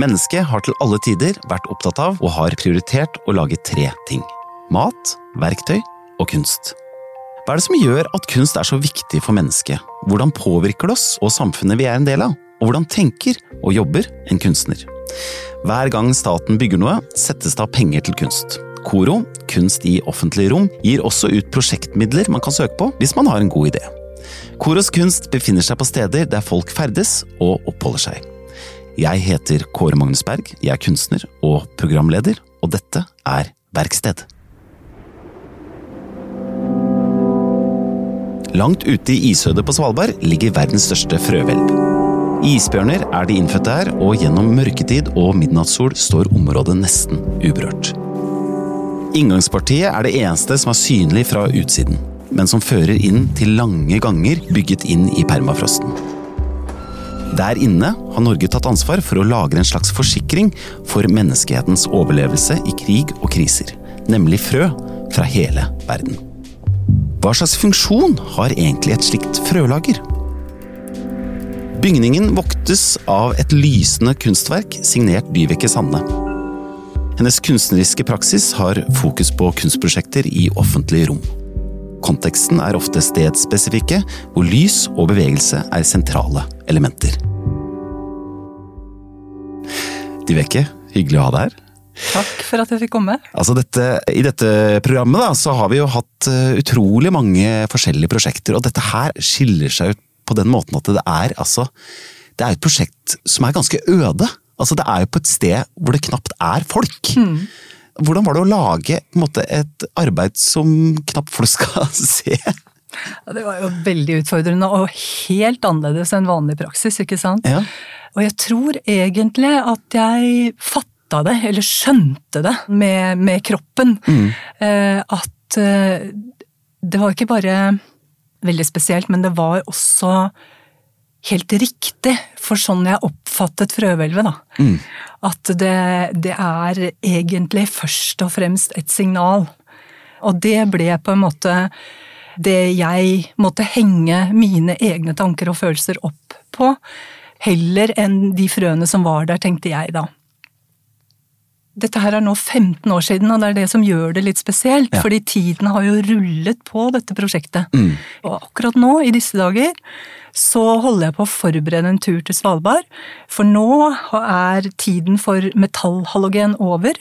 Mennesket har til alle tider vært opptatt av og har prioritert å lage tre ting. Mat, verktøy og kunst. Hva er det som gjør at kunst er så viktig for mennesket? Hvordan påvirker det oss og samfunnet vi er en del av? Og hvordan tenker og jobber en kunstner? Hver gang staten bygger noe, settes det av penger til kunst. KORO, Kunst i offentlige rom, gir også ut prosjektmidler man kan søke på hvis man har en god idé. Koros kunst befinner seg på steder der folk ferdes og oppholder seg. Jeg heter Kåre Magnus Berg, jeg er kunstner og programleder, og dette er Verksted. Langt ute i isødet på Svalbard ligger verdens største frøhvelv. Isbjørner er de innfødte her, og gjennom mørketid og midnattssol står området nesten uberørt. Inngangspartiet er det eneste som er synlig fra utsiden, men som fører inn til lange ganger bygget inn i permafrosten. Der inne har Norge tatt ansvar for å lagre en slags forsikring for menneskehetens overlevelse i krig og kriser, nemlig frø fra hele verden. Hva slags funksjon har egentlig et slikt frølager? Bygningen voktes av et lysende kunstverk signert Dyveke Sanne. Hennes kunstneriske praksis har fokus på kunstprosjekter i offentlige rom. Konteksten er ofte stedsspesifikke, hvor lys og bevegelse er sentrale elementer. Diveke, hyggelig å ha deg her. Takk for at jeg fikk komme. Altså dette, I dette programmet da, så har vi jo hatt uh, utrolig mange forskjellige prosjekter, og dette her skiller seg ut på den måten at det er altså Det er et prosjekt som er ganske øde. Altså Det er jo på et sted hvor det knapt er folk. Mm. Hvordan var det å lage måte, et arbeid som knapt folk skal se? Ja, det var jo veldig utfordrende og helt annerledes enn vanlig praksis, ikke sant. Ja. Og jeg tror egentlig at jeg fatta fatta det, eller skjønte det, med, med kroppen. Mm. Eh, at eh, det var ikke bare veldig spesielt, men det var også helt riktig for sånn jeg oppfattet frøhvelvet. da. Mm. At det, det, er egentlig først og fremst et signal. Og det ble på en måte det jeg måtte henge mine egne tanker og følelser opp på. Heller enn de frøene som var der, tenkte jeg da. Dette her er nå 15 år siden, og det er det som gjør det litt spesielt. Ja. Fordi tiden har jo rullet på dette prosjektet. Mm. Og akkurat nå, i disse dager, så holder jeg på å forberede en tur til Svalbard. For nå er tiden for metallhalogen over,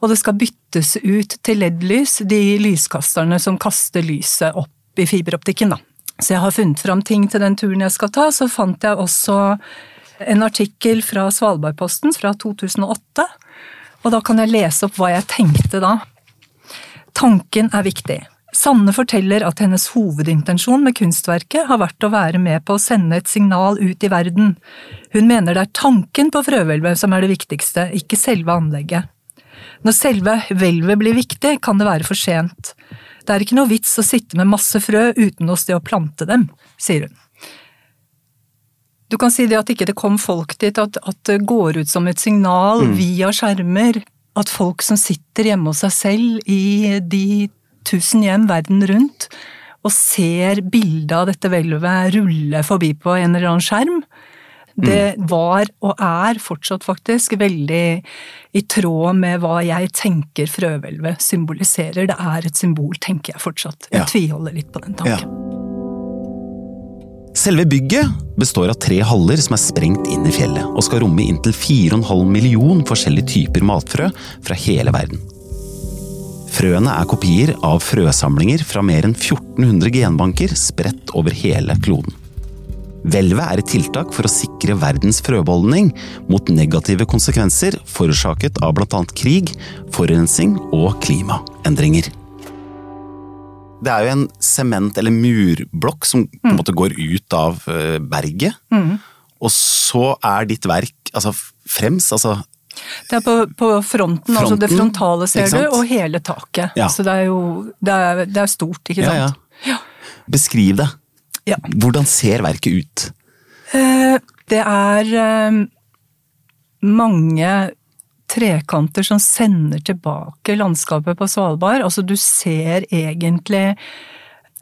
og det skal byttes ut til LED-lys, de lyskasterne som kaster lyset opp i fiberoptikken, da. Så jeg har funnet fram ting til den turen jeg skal ta. Så fant jeg også en artikkel fra Svalbardposten fra 2008 og da kan jeg lese opp hva jeg tenkte da. Tanken er viktig. Sanne forteller at hennes hovedintensjon med kunstverket har vært å være med på å sende et signal ut i verden. Hun mener det er tanken på frøhvelvet som er det viktigste, ikke selve anlegget. Når selve hvelvet blir viktig, kan det være for sent. Det er ikke noe vits å sitte med masse frø uten å sted å plante dem, sier hun. Du kan si det at ikke det kom folk dit, at, at det går ut som et signal mm. via skjermer. At folk som sitter hjemme hos seg selv i de tusen hjem verden rundt, og ser bildet av dette hvelvet rulle forbi på en eller annen skjerm, det mm. var, og er fortsatt faktisk, veldig i tråd med hva jeg tenker frøhvelvet symboliserer. Det er et symbol, tenker jeg fortsatt. Jeg ja. tviholder litt på den tanken. Ja. Selve bygget består av tre haller som er sprengt inn i fjellet, og skal romme inntil 4,5 million forskjellige typer matfrø fra hele verden. Frøene er kopier av frøsamlinger fra mer enn 1400 genbanker spredt over hele kloden. Hvelvet er et tiltak for å sikre verdens frøbeholdning mot negative konsekvenser forårsaket av bl.a. krig, forurensning og klimaendringer. Det er jo en sement- eller murblokk som på en mm. måte går ut av eh, berget. Mm. Og så er ditt verk altså frems, altså det er på, på fronten, fronten, altså det frontale ser du, og hele taket. Ja. Så det er jo det er, det er stort, ikke sant. Ja, ja. Beskriv det. Hvordan ser verket ut? Eh, det er eh, mange trekanter som sender tilbake landskapet på Svalbard. Altså du ser egentlig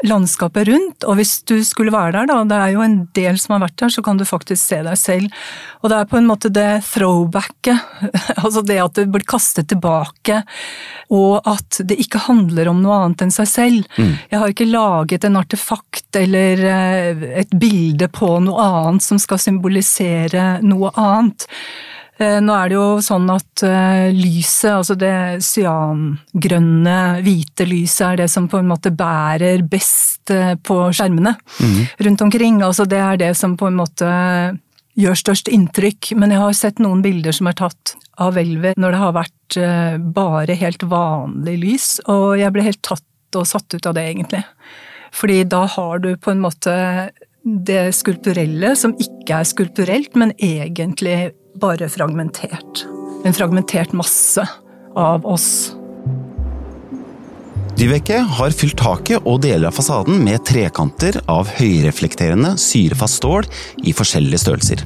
landskapet rundt. Og hvis du skulle være der, da, det er jo en del som har vært der, så kan du faktisk se deg selv. Og det er på en måte det throwbacket, altså det at det blir kastet tilbake, og at det ikke handler om noe annet enn seg selv. Mm. Jeg har ikke laget en artefakt eller eh, et bilde på noe annet som skal symbolisere noe annet. Eh, nå er det jo sånn at eh, lyset, altså det cyangrønne, hvite lyset, er det som på en måte bærer best eh, på skjermene mm. rundt omkring. Altså det er det som på en måte gjør størst inntrykk. Men jeg har sett noen bilder som er tatt av Velvet når det har vært bare helt vanlig lys, og jeg ble helt tatt og satt ut av det, egentlig. Fordi da har du på en måte det skulpturelle som ikke er skulpturelt, men egentlig bare fragmentert. En fragmentert masse av oss. Dyveke har fylt taket og deler av fasaden med trekanter av høyreflekterende, syrefast stål i forskjellige størrelser.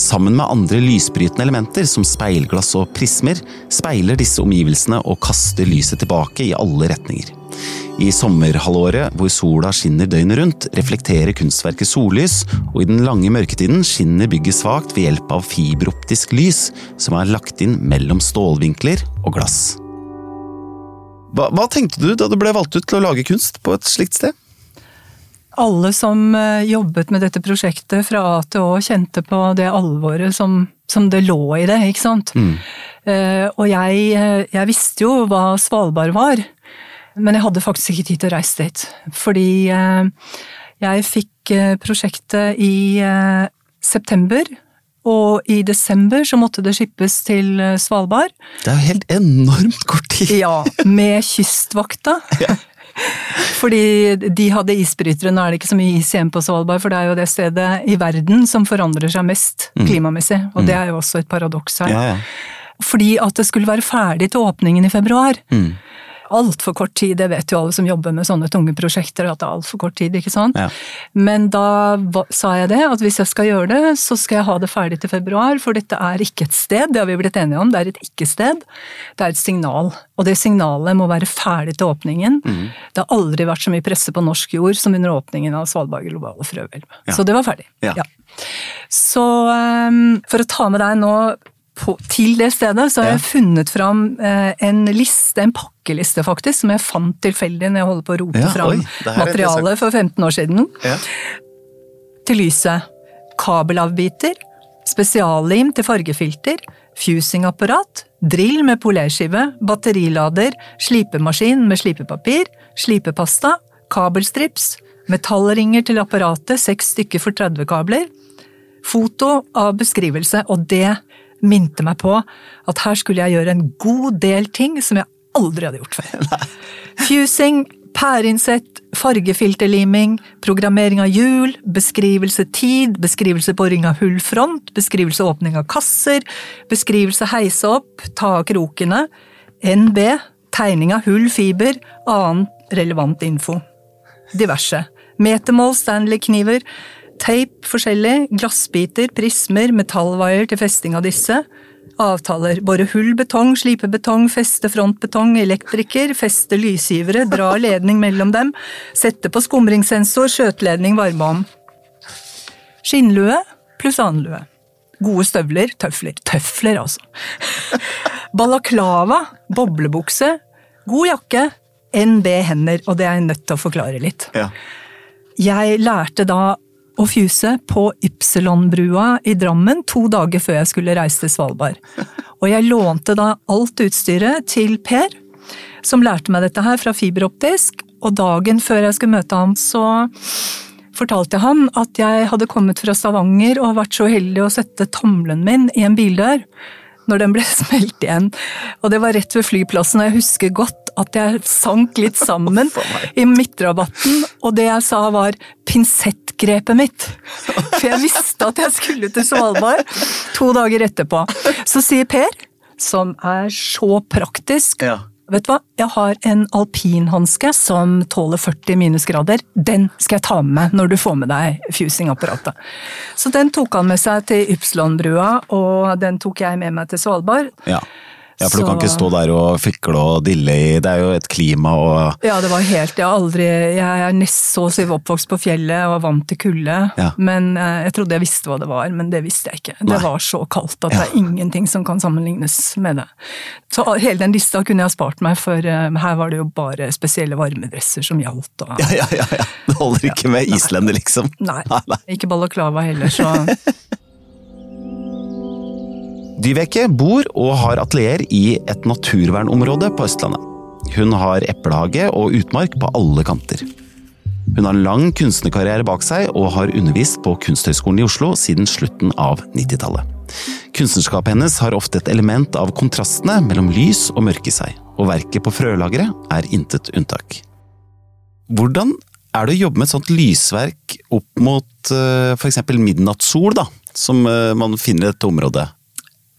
Sammen med andre lysbrytende elementer som speilglass og prismer, speiler disse omgivelsene og kaster lyset tilbake i alle retninger. I sommerhalvåret, hvor sola skinner døgnet rundt, reflekterer kunstverket sollys, og i den lange mørketiden skinner bygget svakt ved hjelp av fiberoptisk lys som er lagt inn mellom stålvinkler og glass. Hva, hva tenkte du da du ble valgt ut til å lage kunst på et slikt sted? Alle som eh, jobbet med dette prosjektet fra A til Å, kjente på det alvoret som, som det lå i det, ikke sant. Mm. Uh, og jeg, eh, jeg visste jo hva Svalbard var. Men jeg hadde faktisk ikke tid til å reise dit. Fordi eh, jeg fikk eh, prosjektet i eh, september. Og i desember så måtte det skippes til Svalbard. Det er jo helt enormt kort tid! Ja, med Kystvakta. ja. Fordi de hadde isbrytere, nå er det ikke så mye is igjen på Svalbard, for det er jo det stedet i verden som forandrer seg mest mm. klimamessig. Og mm. det er jo også et paradoks her. Ja, ja. Fordi at det skulle være ferdig til åpningen i februar. Mm altfor kort tid, det vet jo alle som jobber med sånne tunge prosjekter, at det er altfor kort tid, ikke sant. Ja. Men da sa jeg det, at hvis jeg skal gjøre det, så skal jeg ha det ferdig til februar, for dette er ikke et sted, det har vi blitt enige om, det er et ikke-sted. Det er et signal, og det signalet må være ferdig til åpningen. Mm. Det har aldri vært så mye presse på norsk jord som under åpningen av Svalbard globale frøhvelv. Ja. Så det var ferdig. Ja. ja. Så um, for å ta med deg nå på, til det stedet så har jeg funnet fram eh, en liste, en pakkeliste faktisk, som jeg fant tilfeldig når jeg holder på å rote ja, fram materialet for 15 år siden. Ja. Til lyset. Kabelavbiter, spesiallim til fargefilter, fusingapparat, drill med polerskive, batterilader, slipemaskin med slipepapir, slipepasta, kabelstrips, metallringer til apparatet, seks stykker for 30 kabler, foto av beskrivelse, og det minte meg på at her skulle jeg gjøre en god del ting som jeg aldri hadde gjort før. Fusing, pæreinnsett, fargefilterliming, programmering av hjul, beskrivelse tid, beskrivelse boring av hullfront, beskrivelse åpning av kasser, beskrivelse heise opp, ta av krokene, NB, tegning av hull, fiber, annen relevant info. Diverse. Metermål, Stanley-kniver, Tape forskjellig, glassbiter, prismer, metallvaier til festing av disse. Avtaler. Bore hull betong, slipe betong, feste frontbetong, elektriker, feste lysgivere, dra ledning mellom dem, sette på skumringssensor, skjøteledning, varmeovn. Skinnlue pluss annen lue. Gode støvler, tøfler. Tøfler, altså. Balaklava, boblebukse, god jakke, NB hender, og det er jeg nødt til å forklare litt. Ja. Jeg lærte da og fuse på Ypsilonbrua i Drammen to dager før jeg skulle reise til Svalbard. Og jeg lånte da alt utstyret til Per, som lærte meg dette her fra fiberoptisk, og dagen før jeg skulle møte ham, så fortalte jeg ham at jeg hadde kommet fra Stavanger og vært så heldig å sette tommelen min i en bildør når den ble smelt igjen. Og det var rett ved flyplassen, og jeg husker godt at jeg sank litt sammen i midtrabatten, og det jeg sa var pinsettgrepet mitt. For jeg visste at jeg skulle til Svalbard to dager etterpå. Så sier Per, som er så praktisk ja. Vet du hva, jeg har en alpinhanske som tåler 40 minusgrader. Den skal jeg ta med meg når du får med deg fusingapparatet. Så den tok han med seg til Ypsilonbrua, og den tok jeg med meg til Svalbard. Ja. Ja, for du kan ikke stå der og fikle og dille i Det er jo et klima og Ja, det var helt Jeg aldri Jeg er nest så å si oppvokst på fjellet og var vant til kulde. Ja. Men eh, jeg trodde jeg visste hva det var, men det visste jeg ikke. Det Nei. var så kaldt at Ja. det er ingenting som kan sammenlignes med det. Så hele den lista kunne jeg ha spart meg, for eh, her var det jo bare spesielle varmedresser som gjaldt. Og, Ja, ja, ja. ja. Det holder ikke med islender, liksom. Nei, nei. ikke balaklava heller, så Dyveke bor og har atelier i et naturvernområde på Østlandet. Hun har eplehage og utmark på alle kanter. Hun har en lang kunstnerkarriere bak seg og har undervist på Kunsthøgskolen i Oslo siden slutten av 90-tallet. Kunstnerskapet hennes har ofte et element av kontrastene mellom lys og mørke i seg, og verket på Frølageret er intet unntak. Hvordan er det å jobbe med et sånt lysverk opp mot uh, f.eks. midnattssol, da, som eh, man finner i dette området?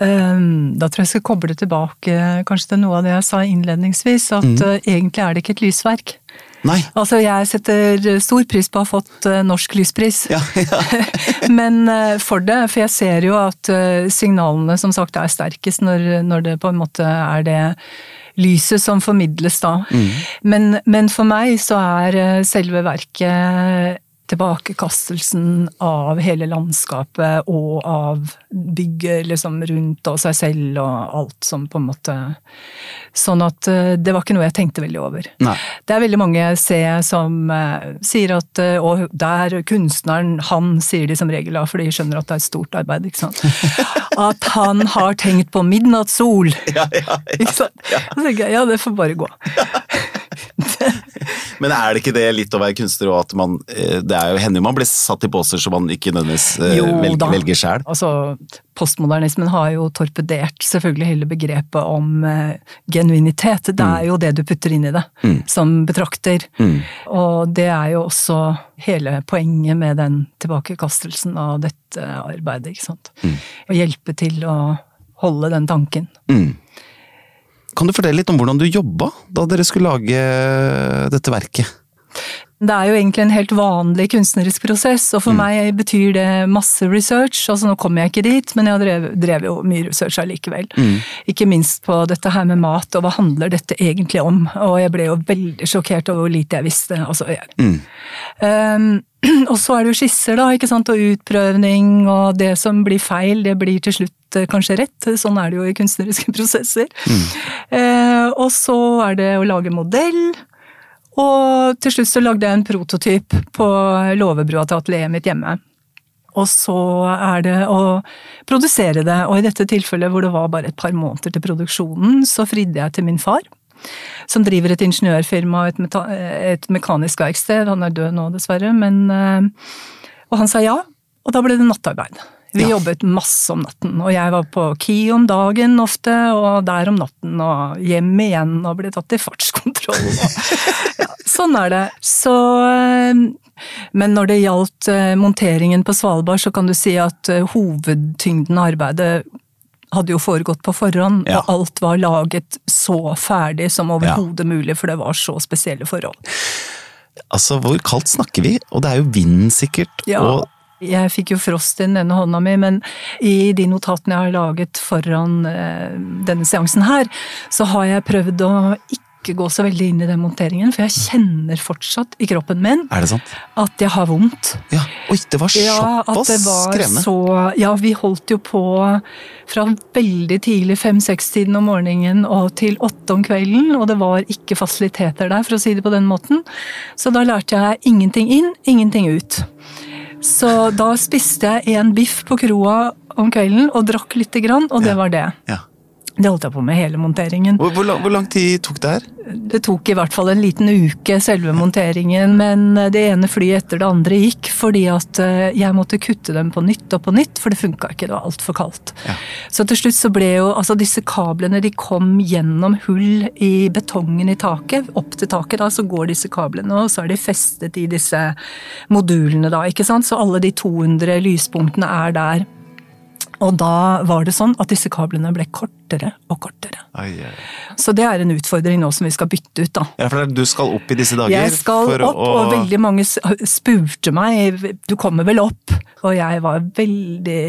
Ehm, Da tror jeg jeg skal koble tilbake kanskje til noe av det jeg sa innledningsvis, at Mm. eh, egentlig er det ikke et lysverk. Nei. Altså, jeg setter stor pris på å ha fått eh, norsk lyspris. Ja, ja. Men eh, for det, for jeg ser jo at eh, signalene som sagt er sterkest når, når det på en måte er det lyset som formidles da. Men, men for meg så er eh, selve verket tilbakekastelsen av hele landskapet og av bygget liksom rundt og seg selv og alt som på en måte Sånn at eh, det var ikke noe jeg tenkte veldig over. Nei. Det er veldig mange jeg ser som eh, sier at eh, Og der kunstneren, han sier de som regel da, for de skjønner at det er et stort arbeid, ikke sant. At han har tenkt på midnattssol. Ja, ja, Ikke sant? Så tenker jeg ja, det får bare gå. Men er det ikke det litt å være kunstner, og at man eh, Det er jo hender man blir satt i båser som man ikke nødvendigvis eh, Jo velger, velger sjæl. Altså, postmodernismen har jo torpedert selvfølgelig hele begrepet om eh, genuinitet. Det er jo det du putter inn i det, som betrakter. Og det er jo også hele poenget med den tilbakekastelsen av dette arbeidet, ikke sant. Å hjelpe til å holde den tanken. Kan du fortelle litt om hvordan du jobba da dere skulle lage dette verket? Det er jo egentlig en helt vanlig kunstnerisk prosess, og for meg betyr det masse research. Altså nå kommer jeg ikke dit, men jeg har drevet, drevet jo mye research allikevel. Ikke minst på dette her med mat, og hva handler dette egentlig om? Og jeg ble jo veldig sjokkert over hvor lite jeg visste. Altså, jeg, Um, og så er det jo skisser, da, ikke sant, og utprøvning, og det som blir feil, det blir til slutt kanskje rett. Sånn er det jo i kunstneriske prosesser. Eh, og så er det å lage modell. Og til slutt så lagde jeg en prototyp på låvebrua til atelieret mitt hjemme. Og så er det å produsere det, og i dette tilfellet hvor det var bare et par måneder til produksjonen, så fridde jeg til min far. Som driver et ingeniørfirma og et, et mekanisk verksted. Han er død nå, dessverre. Men, eh, og han sa ja, og da ble det nattarbeid. Vi Ja. jobbet masse om natten, og jeg var på Ki om dagen ofte, og der om natten, og hjem igjen og ble tatt i fartskontroll. Ja, sånn er det. Så eh, Men når det gjaldt eh, monteringen på Svalbard, så kan du si at eh, hovedtyngden av arbeidet hadde jo foregått på forhånd, Ja. og alt var laget så ferdig som overhodet mulig, for det var så spesielle forhold. Altså, hvor kaldt snakker vi? Og det er jo vinden sikkert. Ja, Og jeg fikk jo frost i den ene hånda mi, men i de notatene jeg har laget foran eh, denne seansen her, så har jeg prøvd å ikke gå så veldig inn i den monteringen, for jeg kjenner fortsatt i kroppen min det sant? at jeg har vondt. Ja. Oi, det var Ja, at såpass det var krevende. så Ja, vi holdt jo på fra veldig tidlig, fem-seks-tiden om morgenen og til åtte om kvelden, og det var ikke fasiliteter der, for å si det på den måten. Så da lærte jeg ingenting inn, ingenting ut. Så da spiste jeg en biff på kroa om kvelden og drakk lite grann, og det Ja. var det. Ja. Det holdt jeg på med hele monteringen. Hvor, hvor, lang, hvor lang tid tok det her? Det tok i hvert fall en liten uke, selve monteringen, men det ene flyet etter det andre gikk fordi at eh, jeg måtte kutte dem på nytt og på nytt, for det funka ikke, det var altfor kaldt. Ja. Så til slutt så ble jo altså disse kablene de kom gjennom hull i betongen i taket. Opp til taket da så går disse kablene, og så er de festet i disse modulene da, ikke sant. Så alle de 200 lyspunktene er der. Og da var det sånn at disse kablene ble kortere og kortere. Ai, ai. Så det er en utfordring nå som vi skal bytte ut, da. Ja, for du skal opp i disse dager? Jeg skal opp, å, og veldig mange spurte meg du kommer vel opp? Og jeg var veldig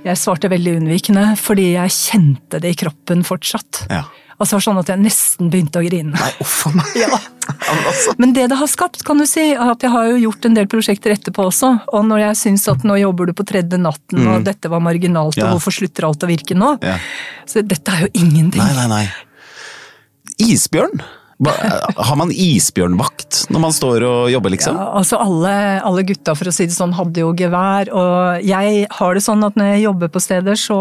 Jeg svarte veldig unnvikende, fordi jeg kjente det i kroppen fortsatt. Ja. Altså så var det sånn at jeg nesten begynte å grine. Nei, uff a meg. Ja. Altså. Men det det har skapt, kan du si, at jeg har jo gjort en del prosjekter etterpå også. Og når jeg syns at nå jobber du på tredje natten, mm. og dette var marginalt, ja. og hvorfor slutter alt å virke nå? Ja. Så dette er jo ingenting. Nei, nei, nei. Isbjørn? Har man isbjørnvakt når man står og jobber, liksom? Ja, altså alle, alle gutta, for å si det sånn, hadde jo gevær. Og jeg har det sånn at når jeg jobber på steder, så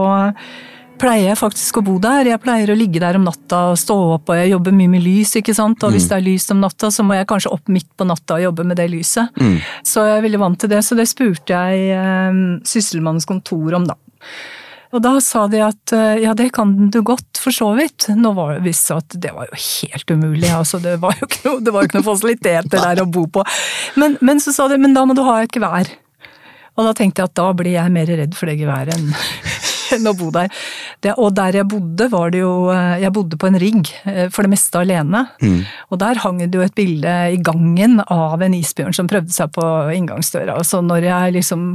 pleier jeg faktisk å bo der. Jeg pleier å ligge der om natta og stå opp, og jeg jobber mye med lys, ikke sant. Og hvis mm. det er lys om natta, så må jeg kanskje opp midt på natta og jobbe med det lyset. Mm. Så jeg er veldig vant til det, så det spurte jeg eh, Sysselmannens kontor om, da. Og da sa de at eh, ja, det kan du godt, for så vidt. Nå var det visst at det var jo helt umulig, altså. Det var jo ikke noe, det var ikke noen fasiliteter der å bo på. Men, men, så sa de men da må du ha et gevær. Og da tenkte jeg at da blir jeg mer redd for det geværet enn enn å bo der. Det, og der jeg bodde, var det jo eh, Jeg bodde på en rigg, eh, for det meste alene. Mm. Og der hang det jo et bilde i gangen av en isbjørn som prøvde seg på inngangsdøra. Så når jeg liksom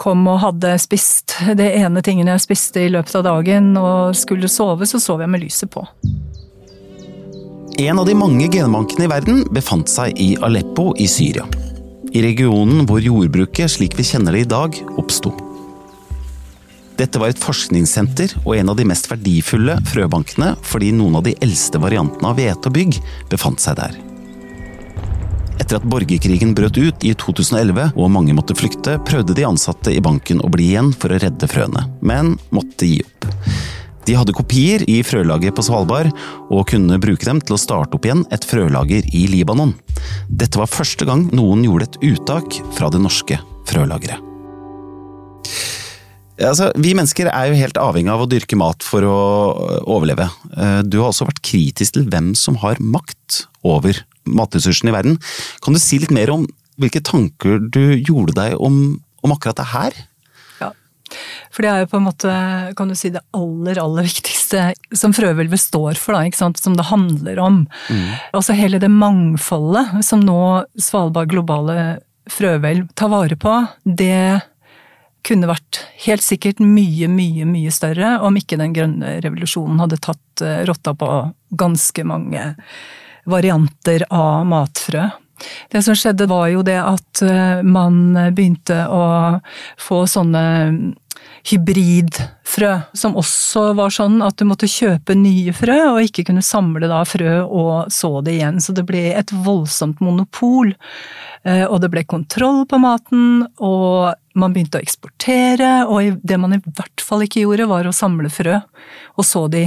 kom og hadde spist det ene tingen jeg spiste i løpet av dagen og skulle sove, så sov jeg med lyset på. En av de mange genbankene i verden befant seg i Aleppo i Syria. I regionen hvor jordbruket slik vi kjenner det i dag, oppsto. Dette var et forskningssenter og en av de mest verdifulle frøbankene fordi noen av de eldste variantene av hvete og bygg befant seg der. Etter at borgerkrigen brøt ut i 2011 og mange måtte flykte, prøvde de ansatte i banken å bli igjen for å redde frøene, men måtte gi opp. De hadde kopier i frølaget på Svalbard, og kunne bruke dem til å starte opp igjen et frølager i Libanon. Dette var første gang noen gjorde et uttak fra det norske frølageret. Altså, vi mennesker er jo helt avhengig av å dyrke mat for å overleve. Eh, du har også vært kritisk til hvem som har makt over matressursene i verden. Kan du si litt mer om hvilke tanker du gjorde deg om, om akkurat det her? Ja, for det er jo på en måte, kan du si, det aller, aller viktigste som frøhvelvet står for, da, ikke sant? som det handler om. Mm. Altså hele det mangfoldet som nå Svalbard globale frøhvelv tar vare på, det kunne vært helt sikkert mye, mye, mye større om ikke den grønne revolusjonen hadde tatt eh, rotta på ganske mange varianter av matfrø. Det som skjedde var jo det at eh, man begynte å få sånne hybridfrø, som også var sånn at du måtte kjøpe nye frø, og ikke kunne samle da frø og så det igjen. Så det ble et voldsomt monopol. Eh, og det ble kontroll på maten, og man begynte å eksportere, og det man i hvert fall ikke gjorde, var å samle frø, og så de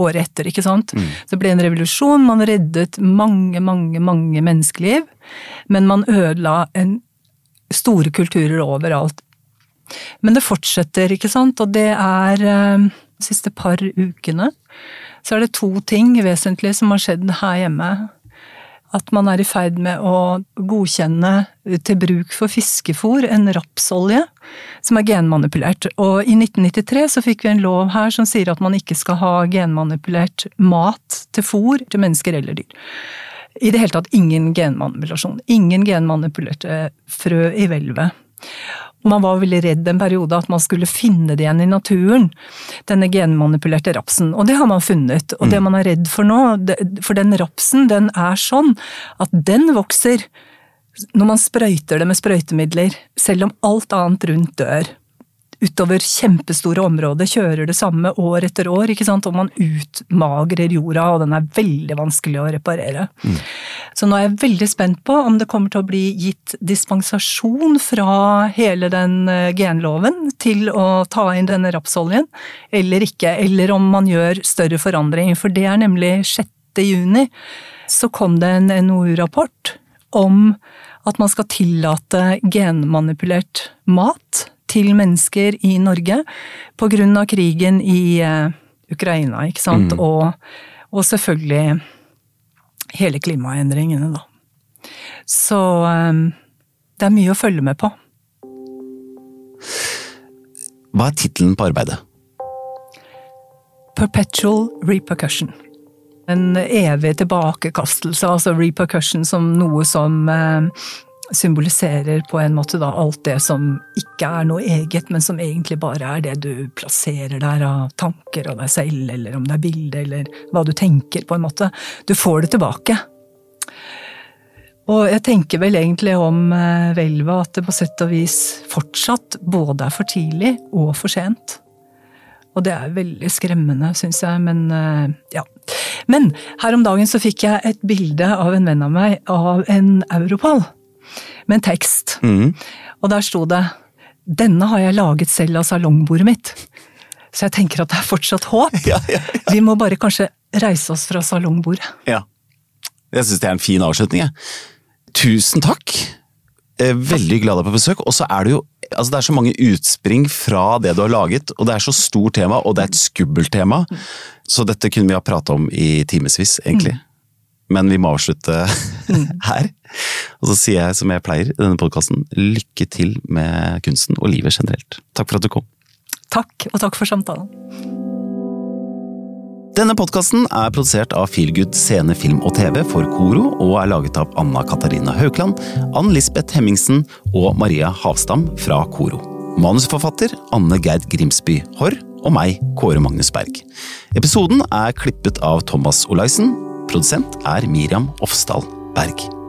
året etter, ikke sant. Mm. Det ble en revolusjon, man reddet mange, mange, mange menneskeliv, men man ødela en store kulturer overalt. Men det fortsetter, ikke sant, og det er eh, de siste par ukene så er det to ting vesentlig som har skjedd her hjemme at man er i ferd med å godkjenne til bruk for fiskefôr en rapsolje som er genmanipulert. Og i 1993 så fikk vi en lov her som sier at man ikke skal ha genmanipulert mat til fôr til mennesker eller dyr. I det hele tatt ingen genmanipulasjon. Ingen genmanipulerte frø i hvelvet. Man var veldig redd en periode at man skulle finne det igjen i naturen, denne genmanipulerte rapsen. Og det har man funnet. Og det mm. man er redd for nå, for den rapsen den er sånn at den vokser når man sprøyter det med sprøytemidler, selv om alt annet rundt dør utover kjempestore områder, kjører det samme år etter år, ikke sant, og man utmagrer jorda, og den er veldig vanskelig å reparere. Mm. Så nå er jeg veldig spent på om det kommer til å bli gitt dispensasjon fra hele den eh, genloven til å ta inn denne rapsoljen, eller ikke, eller om man gjør større forandringer, for det er nemlig 6. juni så kom det en NOU-rapport om at man skal tillate genmanipulert mat til mennesker i Norge av krigen i eh, Ukraina, ikke sant. Mm. Og, og, selvfølgelig hele klimaendringene, da. Så um, det er mye å følge med på. Hva er tittelen på arbeidet? Perpetual repercussion. En evig tilbakekastelse, altså repercussion som noe som uh, symboliserer på en måte da alt det som ikke er noe eget, men som egentlig bare er det du plasserer der av tanker av deg selv, eller om det er bilde, eller hva du tenker, på en måte. Du får det tilbake. Og jeg tenker vel egentlig om hvelvet at det på sett og vis fortsatt både er for tidlig og for sent. Og det er veldig skremmende, syns jeg, men ja. Men her om dagen så fikk jeg et bilde av en venn av meg av en Europall. Med en tekst. Mm. Og der sto det 'Denne har jeg laget selv av salongbordet mitt'. Så jeg tenker at det er fortsatt håp. Ja, ja, ja. Vi må bare kanskje reise oss fra salongbordet. Ja. Jeg syns det er en fin avslutning. Tusen takk. Veldig glad deg på besøk. Og så er det jo altså det er så mange utspring fra det du har laget, og det er så stort tema, og det er et skummelt tema. Så dette kunne vi ha prata om i timevis, egentlig. Mm. Men vi må avslutte mm. her. Og så sier jeg som jeg pleier i denne podkasten, lykke til med kunsten og livet generelt. Takk for at du kom. Takk, og takk for samtalen. Denne podkasten er produsert av Feelgood scene, film og TV for Koro, og er laget av Anna Katarina Haukland, Ann Lisbeth Hemmingsen og Maria Havstam fra Koro. Manusforfatter Anne Gerd Grimsby Haarr og meg, Kåre Magnus Berg. Episoden er klippet av Thomas Olaisen. Produsent er Miriam Ofsdal Berg.